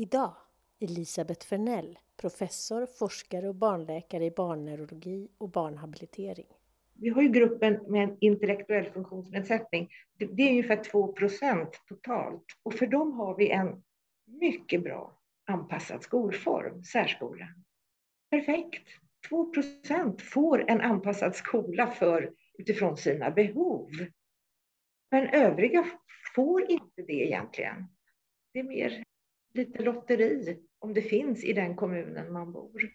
Idag Elisabeth Fernell, professor, forskare och barnläkare i barnneurologi och barnhabilitering. Vi har ju gruppen med en intellektuell funktionsnedsättning. Det är ungefär 2 procent totalt. Och för dem har vi en mycket bra anpassad skolform, särskola. Perfekt. 2 procent får en anpassad skola för, utifrån sina behov. Men övriga får inte det egentligen. Det är mer lite lotteri om det finns i den kommunen man bor.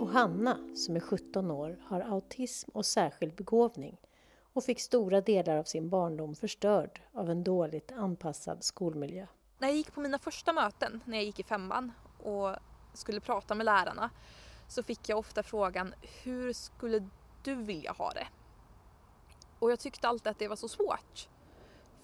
Och Hanna, som är 17 år, har autism och särskild begåvning och fick stora delar av sin barndom förstörd av en dåligt anpassad skolmiljö. När jag gick på mina första möten, när jag gick i femman och skulle prata med lärarna, så fick jag ofta frågan hur skulle du vilja ha det? Och jag tyckte alltid att det var så svårt.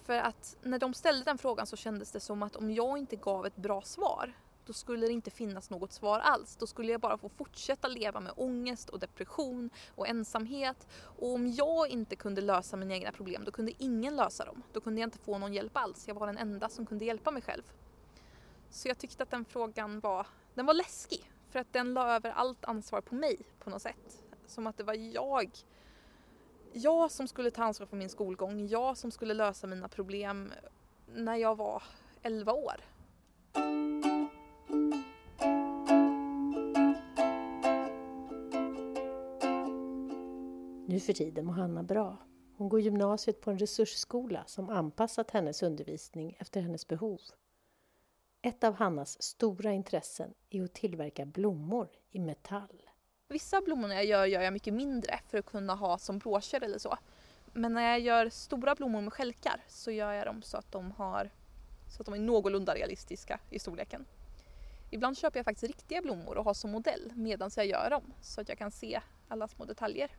För att när de ställde den frågan så kändes det som att om jag inte gav ett bra svar då skulle det inte finnas något svar alls. Då skulle jag bara få fortsätta leva med ångest och depression och ensamhet. Och om jag inte kunde lösa mina egna problem, då kunde ingen lösa dem. Då kunde jag inte få någon hjälp alls. Jag var den enda som kunde hjälpa mig själv. Så jag tyckte att den frågan var, den var läskig. För att den la över allt ansvar på mig på något sätt. Som att det var jag jag som skulle ta ansvar för min skolgång, jag som skulle lösa mina problem när jag var 11 år. Nu för tiden mår Hanna bra. Hon går gymnasiet på en resursskola som anpassat hennes undervisning efter hennes behov. Ett av Hannas stora intressen är att tillverka blommor i metall. Vissa blommor jag gör, gör jag mycket mindre för att kunna ha som broscher eller så. Men när jag gör stora blommor med skälkar så gör jag dem så att de, har, så att de är någorlunda realistiska i storleken. Ibland köper jag faktiskt riktiga blommor och har som modell medan jag gör dem så att jag kan se alla små detaljer.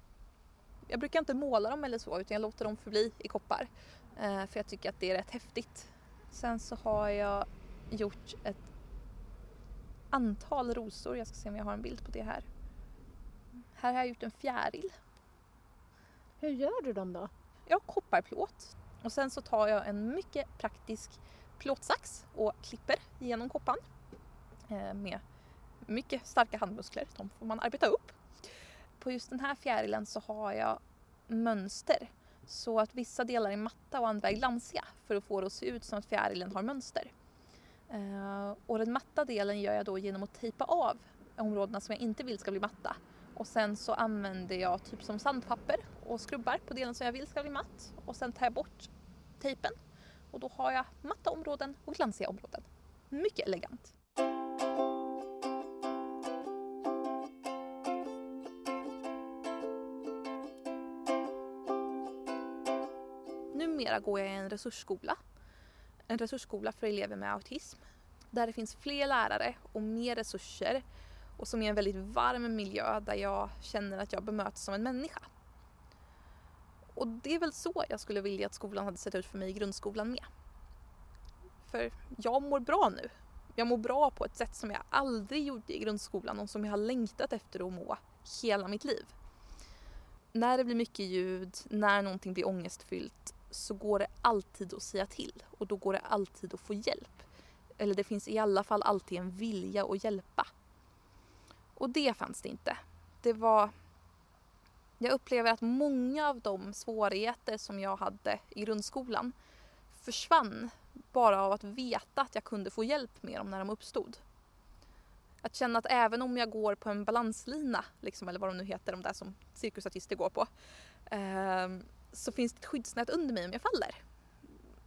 Jag brukar inte måla dem eller så utan jag låter dem förbli i koppar eh, för jag tycker att det är rätt häftigt. Sen så har jag gjort ett antal rosor, jag ska se om jag har en bild på det här. Här har jag gjort en fjäril. Hur gör du dem då? Jag har kopparplåt och sen så tar jag en mycket praktisk plåtsax och klipper genom koppan eh, med mycket starka handmuskler. De får man arbeta upp. På just den här fjärilen så har jag mönster så att vissa delar är matta och andra är glansiga för att få det att se ut som att fjärilen har mönster. Eh, och den matta delen gör jag då genom att tejpa av områdena som jag inte vill ska bli matta och sen så använder jag typ som sandpapper och skrubbar på delen som jag vill ska bli matt. Och sen tar jag bort tejpen. Och då har jag matta områden och glansiga områden. Mycket elegant. Numera går jag i en resursskola. En resursskola för elever med autism. Där det finns fler lärare och mer resurser och som är en väldigt varm miljö där jag känner att jag bemöts som en människa. Och det är väl så jag skulle vilja att skolan hade sett ut för mig i grundskolan med. För jag mår bra nu. Jag mår bra på ett sätt som jag aldrig gjorde i grundskolan och som jag har längtat efter att må hela mitt liv. När det blir mycket ljud, när någonting blir ångestfyllt så går det alltid att säga till och då går det alltid att få hjälp. Eller det finns i alla fall alltid en vilja att hjälpa. Och det fanns det inte. Det var... Jag upplever att många av de svårigheter som jag hade i grundskolan försvann bara av att veta att jag kunde få hjälp med dem när de uppstod. Att känna att även om jag går på en balanslina, liksom, eller vad de nu heter, de där som cirkusartister går på, eh, så finns det ett skyddsnät under mig om jag faller.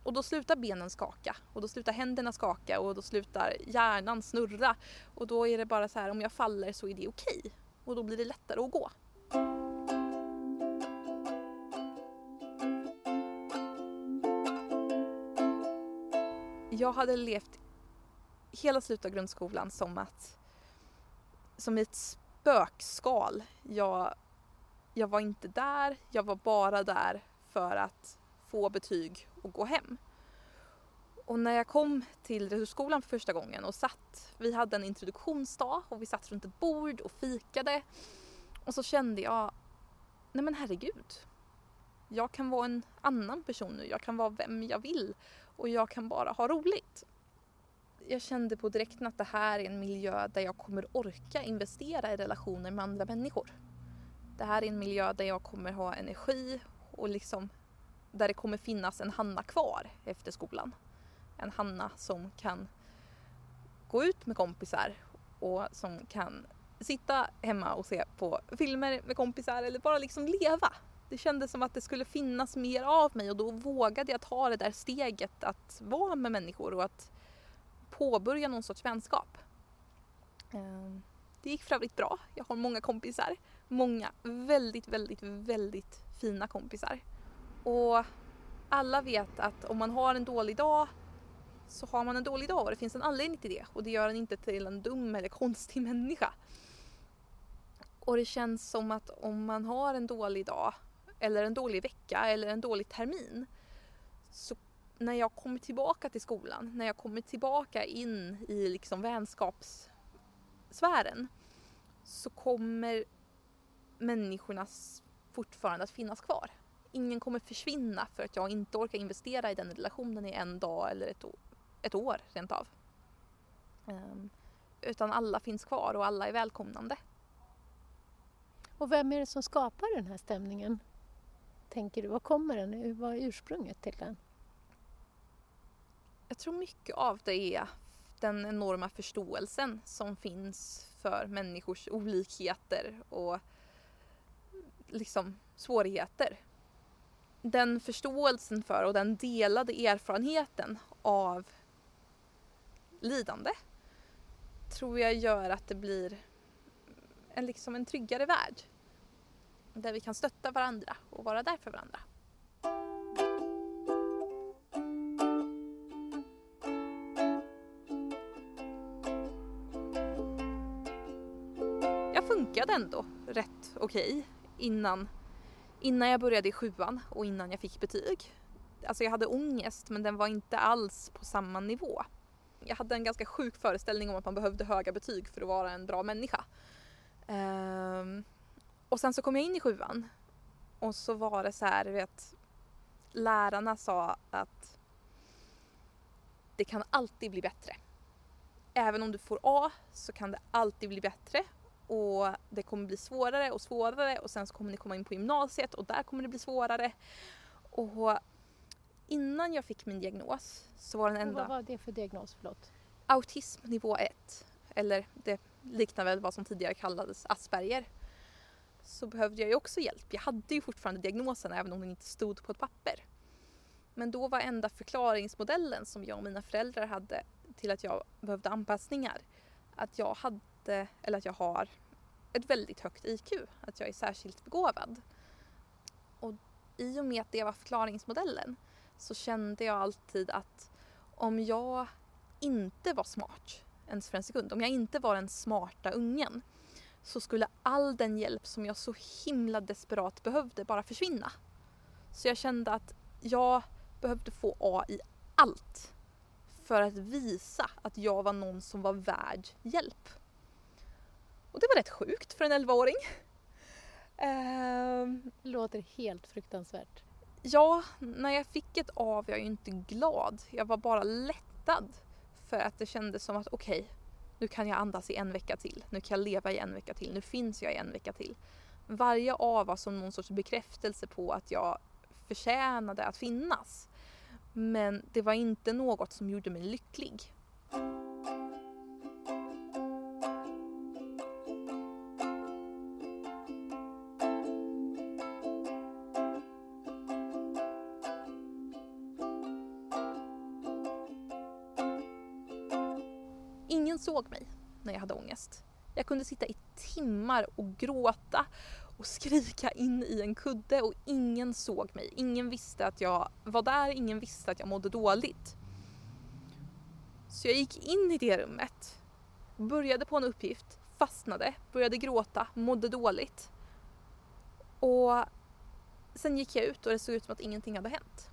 Och då slutar benen skaka och då slutar händerna skaka och då slutar hjärnan snurra. Och då är det bara så här, om jag faller så är det okej. Okay. Och då blir det lättare att gå. Jag hade levt hela slutet av grundskolan som att som ett spökskal. Jag, jag var inte där, jag var bara där för att få betyg och gå hem. Och när jag kom till resursskolan för första gången och satt, vi hade en introduktionsdag och vi satt runt ett bord och fikade. Och så kände jag, nej men herregud. Jag kan vara en annan person nu, jag kan vara vem jag vill och jag kan bara ha roligt. Jag kände på direkten att det här är en miljö där jag kommer orka investera i relationer med andra människor. Det här är en miljö där jag kommer ha energi och liksom där det kommer finnas en Hanna kvar efter skolan. En Hanna som kan gå ut med kompisar och som kan sitta hemma och se på filmer med kompisar eller bara liksom leva. Det kändes som att det skulle finnas mer av mig och då vågade jag ta det där steget att vara med människor och att påbörja någon sorts vänskap. Eh, det gick för övrigt bra. Jag har många kompisar. Många väldigt, väldigt, väldigt fina kompisar. Och alla vet att om man har en dålig dag så har man en dålig dag och det finns en anledning till det och det gör en inte till en dum eller konstig människa. Och det känns som att om man har en dålig dag eller en dålig vecka eller en dålig termin så när jag kommer tillbaka till skolan, när jag kommer tillbaka in i liksom vänskapssfären så kommer människorna fortfarande att finnas kvar. Ingen kommer försvinna för att jag inte orkar investera i den relationen i en dag eller ett år, ett år rent av. Um, utan alla finns kvar och alla är välkomnande. Och vem är det som skapar den här stämningen? Tänker du, var kommer den? Vad är ursprunget till den? Jag tror mycket av det är den enorma förståelsen som finns för människors olikheter och liksom svårigheter. Den förståelsen för och den delade erfarenheten av lidande tror jag gör att det blir en, liksom en tryggare värld. Där vi kan stötta varandra och vara där för varandra. Jag funkade ändå rätt okej okay innan, innan jag började i sjuan och innan jag fick betyg. Alltså jag hade ångest men den var inte alls på samma nivå. Jag hade en ganska sjuk föreställning om att man behövde höga betyg för att vara en bra människa. Um, och sen så kom jag in i sjuan och så var det så här, vet, lärarna sa att det kan alltid bli bättre. Även om du får A så kan det alltid bli bättre och det kommer bli svårare och svårare och sen så kommer ni komma in på gymnasiet och där kommer det bli svårare. Och innan jag fick min diagnos så var den enda... Vad var det för diagnos? Förlåt? Autism nivå 1. Eller det liknar väl vad som tidigare kallades Asperger. Så behövde jag ju också hjälp. Jag hade ju fortfarande diagnosen även om den inte stod på ett papper. Men då var enda förklaringsmodellen som jag och mina föräldrar hade till att jag behövde anpassningar att jag hade, eller att jag har ett väldigt högt IQ, att jag är särskilt begåvad. Och i och med att det var förklaringsmodellen så kände jag alltid att om jag inte var smart ens för en sekund, om jag inte var den smarta ungen så skulle all den hjälp som jag så himla desperat behövde bara försvinna. Så jag kände att jag behövde få A i allt för att visa att jag var någon som var värd hjälp. Och det var rätt sjukt för en 11-åring. Uh, Låter helt fruktansvärt. Ja, när jag fick ett A var jag ju inte glad. Jag var bara lättad. För att det kändes som att okej, okay, nu kan jag andas i en vecka till. Nu kan jag leva i en vecka till. Nu finns jag i en vecka till. Varje A var som någon sorts bekräftelse på att jag förtjänade att finnas. Men det var inte något som gjorde mig lycklig. Jag kunde sitta i timmar och gråta och skrika in i en kudde och ingen såg mig. Ingen visste att jag var där, ingen visste att jag mådde dåligt. Så jag gick in i det rummet, började på en uppgift, fastnade, började gråta, mådde dåligt. Och sen gick jag ut och det såg ut som att ingenting hade hänt.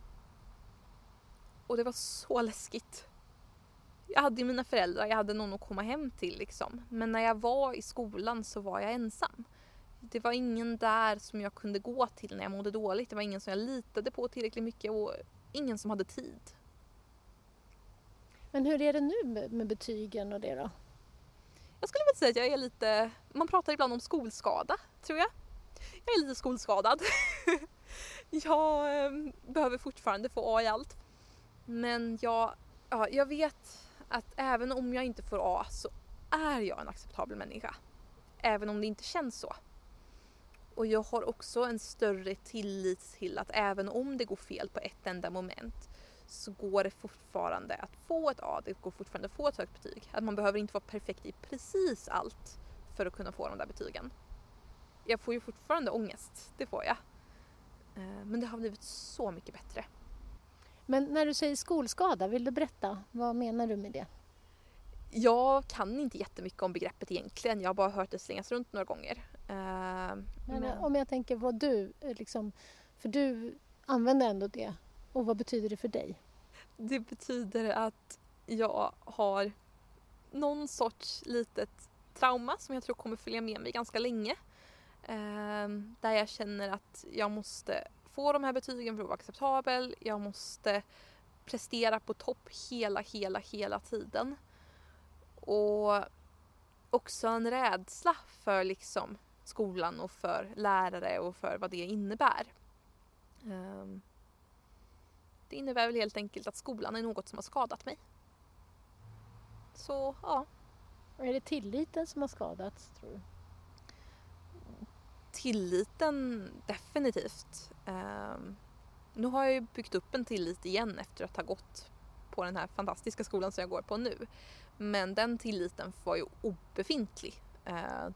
Och det var så läskigt. Jag hade ju mina föräldrar, jag hade någon att komma hem till liksom. Men när jag var i skolan så var jag ensam. Det var ingen där som jag kunde gå till när jag mådde dåligt. Det var ingen som jag litade på tillräckligt mycket och ingen som hade tid. Men hur är det nu med, betygen och det då? Jag skulle väl säga att jag är lite, man pratar ibland om skolskada, tror jag. Jag är lite skolskadad. jag eh, behöver fortfarande få A i allt. Men jag, ja, jag vet att även om jag inte får A så är jag en acceptabel människa. Även om det inte känns så. Och jag har också en större tillit till att även om det går fel på ett enda moment så går det fortfarande att få ett A, det går fortfarande att få ett högt betyg. Att man behöver inte vara perfekt i precis allt för att kunna få de där betygen. Jag får ju fortfarande ångest, det får jag. Eh, men det har blivit så mycket bättre. Men när du säger skolskada, vill du berätta? Vad menar du med det? Jag kan inte jättemycket om begreppet egentligen. Jag har bara hört det slängas runt några gånger. Men, men... Om jag tänker vad du, eh, liksom, för du använder ändå det. Och vad betyder det för dig? Det betyder att jag har någon sorts litet trauma som jag tror kommer följa med mig ganska länge. Uh, där jag känner att jag måste få de här betygen för att vara acceptabel. Jag måste prestera på topp hela, hela, hela tiden. Och också en rädsla för liksom skolan och för lärare och för vad det innebär. Ehm, det innebär väl helt enkelt att skolan är något som har skadat mig. Så, ja. Är det tilliten som har skadats, tror du? Tilliten, definitivt. Ehm, nu har jag ju byggt upp en tillit igen efter att ha gått på den här fantastiska skolan som jag går på nu. Men den tilliten var ju obefintlig eh,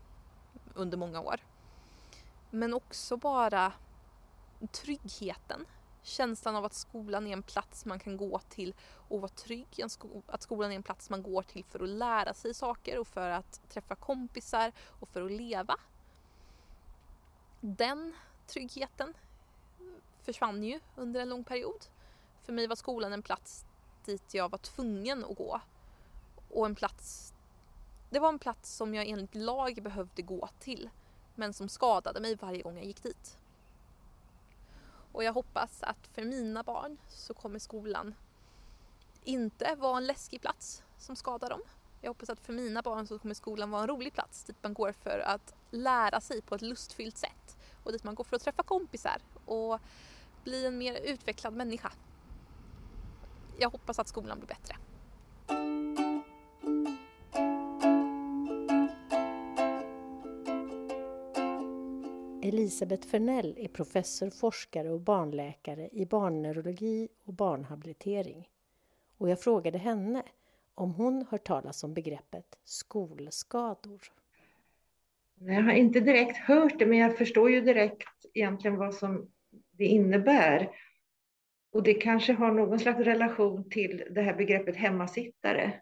under många år. Men också bara tryggheten. Känslan av att skolan är en plats man kan gå till och vara trygg. Att skolan är en plats man går till för att lära sig saker och för att träffa kompisar och för att leva. Den tryggheten försvann ju under en lång period. För mig var skolan en plats dit jag var tvungen att gå och en plats det var en plats som jag enligt lag behövde gå till men som skadade mig varje gång jag gick dit. Och jag hoppas att för mina barn så kommer skolan inte vara en läskig plats som skadar dem. Jag hoppas att för mina barn så kommer skolan vara en rolig plats dit man går för att lära sig på ett lustfyllt sätt och dit man går för att träffa kompisar och bli en mer utvecklad människa. Jag hoppas att skolan blir bättre. Elisabeth Fernell är professor, forskare och barnläkare i barnneurologi och barnhabilitering. Och jag frågade henne om hon hört talas om begreppet skolskador. Jag har inte direkt hört det, men jag förstår ju direkt egentligen vad som det innebär. Och det kanske har någon slags relation till det här begreppet hemmasittare.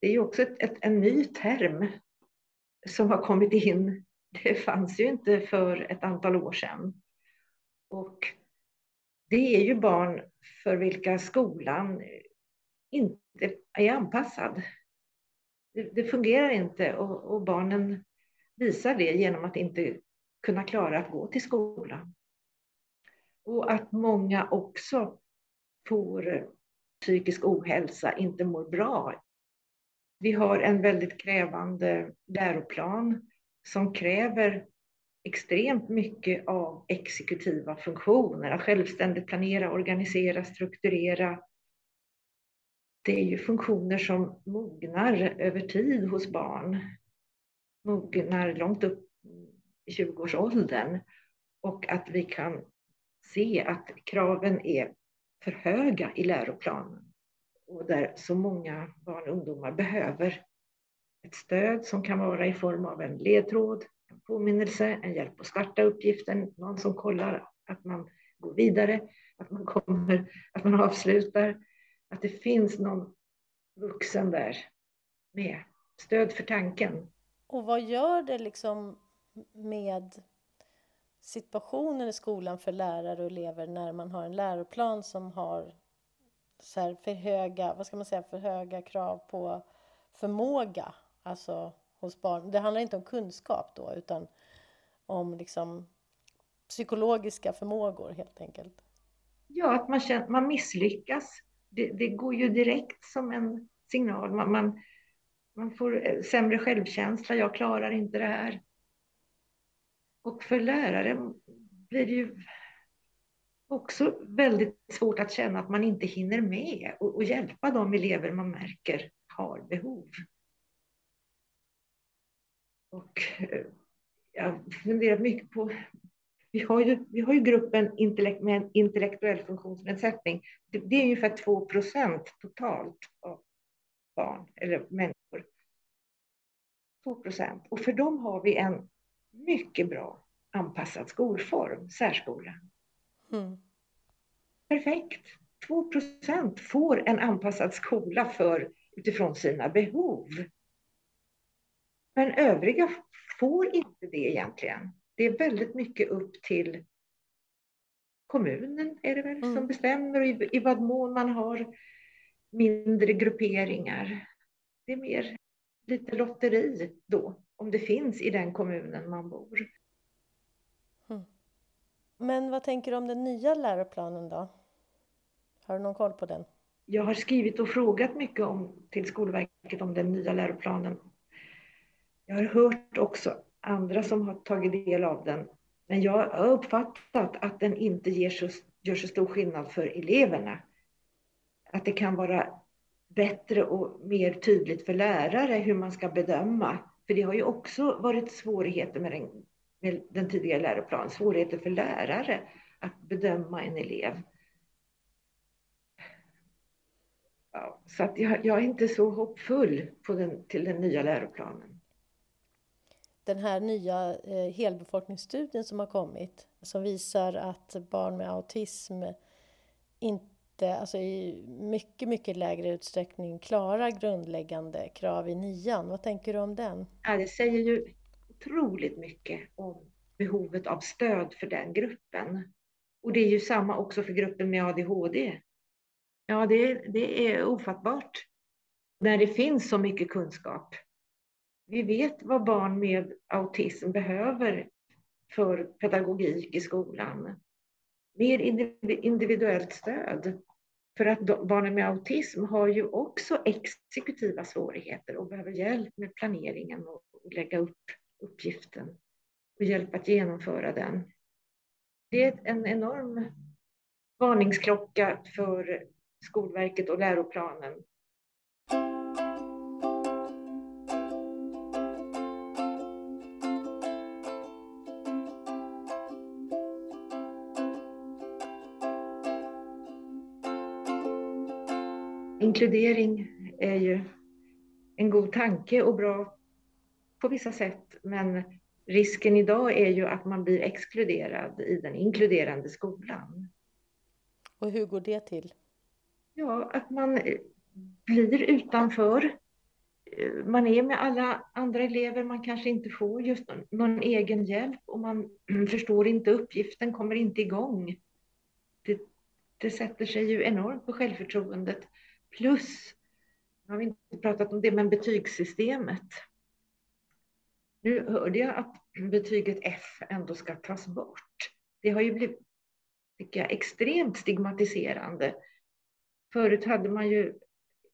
Det är ju också ett, ett, en ny term som har kommit in det fanns ju inte för ett antal år sedan. Och det är ju barn för vilka skolan inte är anpassad. Det, det fungerar inte och, och, barnen visar det genom att inte kunna klara att gå till skolan. Och att många också får psykisk ohälsa, inte mår bra. Vi har en väldigt krävande läroplan som kräver extremt mycket av exekutiva funktioner, att självständigt planera, organisera, strukturera. Det är ju funktioner som mognar över tid hos barn, mognar långt upp i 20-årsåldern och att vi kan se att kraven är för höga i läroplanen. Och där så många barn och ungdomar behöver ett stöd som kan vara i form av en ledtråd, en påminnelse, en hjälp att starta uppgiften, någon som kollar att man går vidare, att man kommer, att man avslutar, att det finns någon vuxen där med stöd för tanken. Och vad gör det liksom med situationen i skolan för lärare och elever när man har en läroplan som har så för höga, vad ska man säga, för höga krav på förmåga Alltså hos barn. Det handlar inte om kunskap då utan om liksom psykologiska förmågor helt enkelt? Ja, att man, känner, man misslyckas. Det, det går ju direkt som en signal. Man, man, man får eh, sämre självkänsla. Jag klarar inte det här. Och för lärare blir det ju också väldigt svårt att känna att man inte hinner med och, och hjälpa de elever man märker har behov. Och eh, jag har funderat mycket på vi har ju, vi har ju gruppen intellekt, med en intellektuell funktionsnedsättning. Det, det är ungefär 2 procent totalt av barn eller människor. 2 procent. Och för dem har vi en mycket bra anpassad skolform, särskola. Mm. Perfekt. 2 procent får en anpassad skola för, utifrån sina behov. Men övriga får inte det egentligen. Det är väldigt mycket upp till kommunen är det väl mm. som bestämmer i, i vad mån man har mindre grupperingar. Det är mer lite lotteri då, om det finns i den kommunen man bor. Mm. Men vad tänker du om den nya läroplanen då? Har du någon koll på den? Jag har skrivit och frågat mycket om, till Skolverket om den nya läroplanen. Jag har hört också andra som har tagit del av den. Men jag har uppfattat att den inte ger så, gör så stor skillnad för eleverna. Att det kan vara bättre och mer tydligt för lärare hur man ska bedöma. För det har ju också varit svårigheter med den, med den tidigare läroplanen, svårigheter för lärare att bedöma en elev. Ja, så att jag, jag, är inte så hoppfull på den, till den nya läroplanen den här nya eh, helbefolkningsstudien som har kommit som visar att barn med autism inte, alltså i mycket, mycket lägre utsträckning klarar grundläggande krav i nian. Vad tänker du om den? Ja, det säger ju otroligt mycket om behovet av stöd för den gruppen. Och det är ju samma också för gruppen med ADHD. Ja, det, det är ofattbart när det finns så mycket kunskap vi vet vad barn med autism behöver för pedagogik i skolan. Mer individuellt stöd. För att barnen med autism har ju också exekutiva svårigheter och behöver hjälp med planeringen och lägga upp uppgiften och hjälp att genomföra den. Det är en enorm varningsklocka för Skolverket och läroplanen inkludering är ju en god tanke och bra på vissa sätt, men risken idag är ju att man blir exkluderad i den inkluderande skolan. Och hur går det till? Ja, att man blir utanför. Man är med alla andra elever, man kanske inte får just någon, någon egen hjälp och man förstår inte uppgiften, kommer inte igång. Det, det sätter sig ju enormt på självförtroendet Plus, nu har vi inte pratat om det, men betygssystemet. Nu hörde jag att betyget F ändå ska tas bort. Det har ju blivit, tycker jag, extremt stigmatiserande. Förut hade man ju, i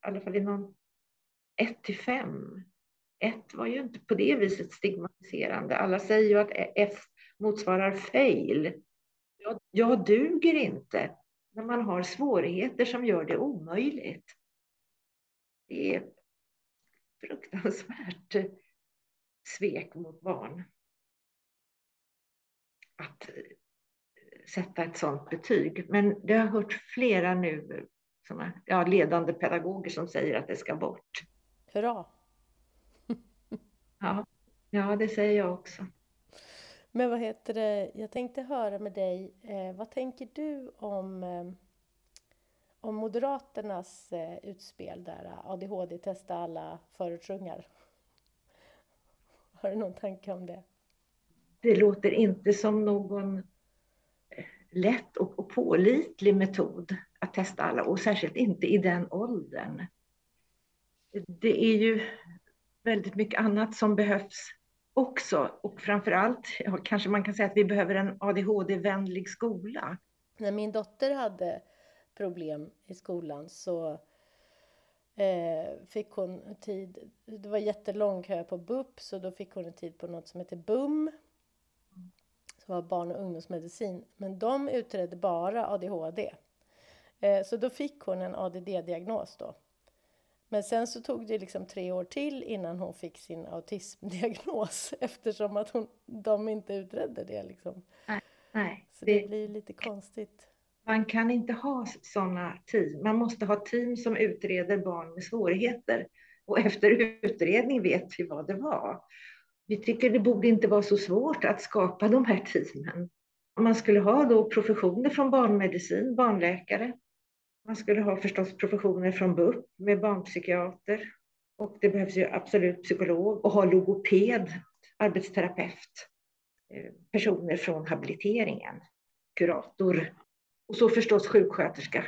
alla fall inom 1 till 5, 1 var ju inte på det viset stigmatiserande. Alla säger ju att F motsvarar fail. Jag, jag duger inte när man har svårigheter som gör det omöjligt. Det är fruktansvärt svek mot barn. Att sätta ett sådant betyg. Men det har hört flera nu, är, ja, ledande pedagoger som säger att det ska bort. Hurra! ja, ja, det säger jag också. Men vad heter det, jag tänkte höra med dig, eh, vad tänker du om, eh, om Moderaternas eh, utspel där eh, ADHD testa alla förortsungar? Har du någon tanke om det? Det låter inte som någon eh, lätt och, och pålitlig metod att testa alla och särskilt inte i den åldern. Det är ju väldigt mycket annat som behövs också. Och framför allt ja, kanske man kan säga att vi behöver en ADHD-vänlig skola. När min dotter hade problem i skolan så eh, fick hon tid, det var jättelång kö på BUP så då fick hon en tid på något som heter BUM som var barn och ungdomsmedicin. Men de utredde bara ADHD. Eh, så då fick hon en ADD-diagnos då. Men sen så tog det liksom tre år till innan hon fick sin autismdiagnos eftersom att hon, de inte utredde det. Liksom. Nej, nej, så det, det blir lite konstigt. Man kan inte ha sådana team. Man måste ha team som utreder barn med svårigheter. Och efter utredning vet vi vad det var. Vi tycker det borde inte vara så svårt att skapa de här teamen. Man skulle ha då professioner från barnmedicin, barnläkare, man skulle ha förstås professioner från BUP med barnpsykiater och det behövs ju absolut psykolog och ha logoped, arbetsterapeut, eh, personer från habiliteringen, kurator och så förstås sjuksköterska.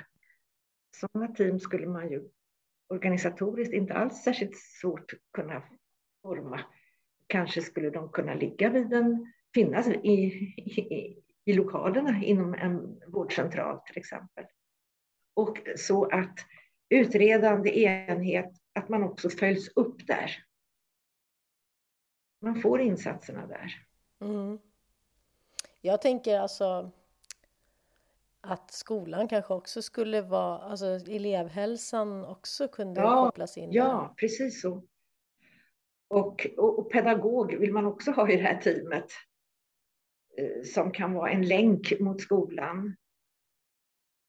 Sådana team skulle man ju organisatoriskt inte alls särskilt svårt kunna forma. Kanske skulle de kunna ligga vid en, finnas i, i, i lokalerna inom en vårdcentral till exempel och så att utredande enhet, att man också följs upp där. Man får insatserna där. Mm. Jag tänker alltså att skolan kanske också skulle vara, alltså elevhälsan också kunde ja, kopplas in. Ja, där. precis så. Och, och, och, pedagog vill man också ha i det här teamet eh, som kan vara en länk mot skolan.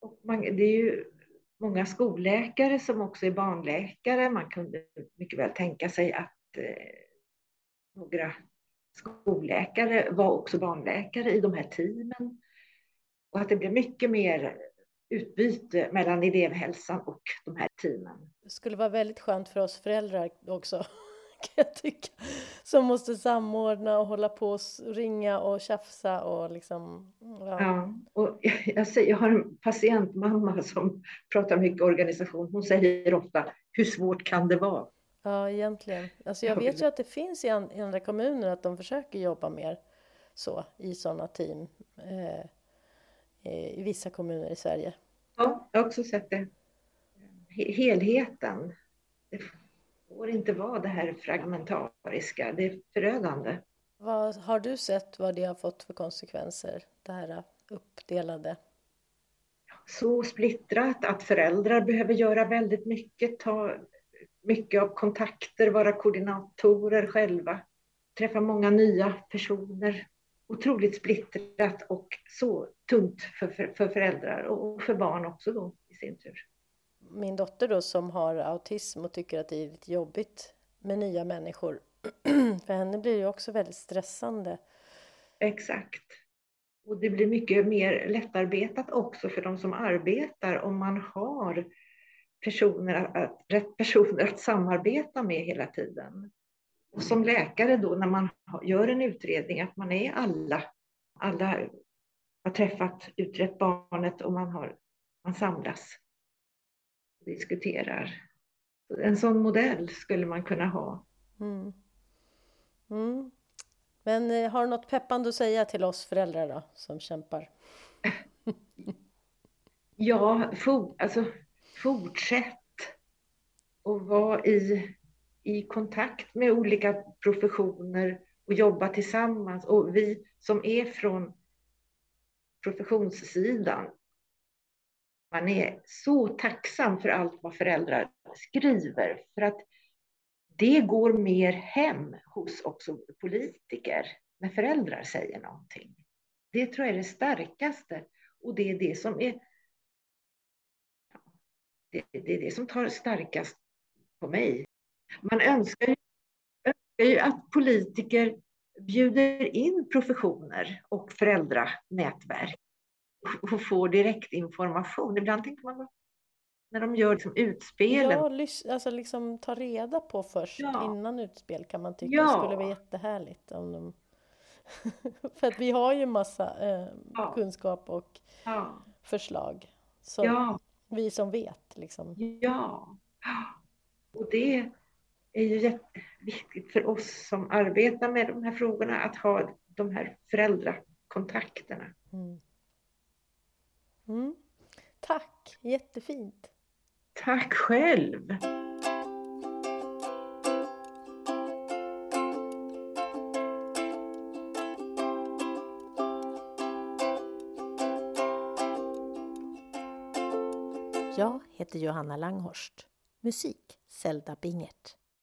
Och man, det är ju många skolläkare som också är barnläkare. Man kunde mycket väl tänka sig att eh, några skolläkare var också barnläkare i de här teamen. Och att det blev mycket mer utbyte mellan elevhälsan och de här teamen. Det skulle vara väldigt skönt för oss föräldrar också kan jag tycka. Som måste samordna och hålla på och ringa och tjafsa och liksom. Ja, ja och jag, säger, jag har en patientmamma som pratar mycket organisation. Hon säger ofta, hur svårt kan det vara? Ja, egentligen. Alltså jag vet ju att det finns i, andra kommuner att de försöker jobba mer så i sådana team eh, i vissa kommuner i Sverige. Ja, jag har också sett det. Helheten får inte vara det här fragmentariska. Det är förödande. Vad har du sett vad det har fått för konsekvenser, det här uppdelade? Så splittrat att föräldrar behöver göra väldigt mycket, ta mycket av kontakter, vara koordinatorer själva, träffa många nya personer. Otroligt splittrat och så tungt för, för, för föräldrar och för barn också då i sin tur min dotter då som har autism och tycker att det är lite jobbigt med nya människor. För henne blir det också väldigt stressande. Exakt. Och det blir mycket mer lättarbetat också för de som arbetar om man har personer att, rätt personer att samarbeta med hela tiden. Och som läkare då när man gör en utredning att man är alla, alla har träffat, utrett barnet och man, har, man samlas diskuterar. En sån modell skulle man kunna ha. Mm. Mm. Men eh, har du något peppande att säga till oss föräldrar då, som kämpar? ja, for, alltså, fortsätt och vara i, i kontakt med olika professioner och jobba tillsammans. Och vi som är från professionssidan, man är så tacksam för allt vad föräldrar skriver, för att det går mer hem hos också politiker när föräldrar säger någonting. Det tror jag är det starkaste och det är det som är det, det är det som tar starkast på mig. Man önskar ju, önskar ju att politiker bjuder in professioner och föräldranätverk och får direktinformation. Ibland tänker man när de gör liksom utspelen. Ja, alltså liksom ta reda på först ja. innan utspel kan man tycka. Ja. Det skulle vara jättehärligt om de... För att vi har ju massa eh, ja. kunskap och förslag. Så vi som vet liksom. Ja. Och det, är ju jätteviktigt för oss som arbetar med de här frågorna att ha de här föräldrakontakterna. Mm. Mm. Tack, jättefint. Tack själv. Jag heter Johanna Langhorst. Musik Zelda Bingert.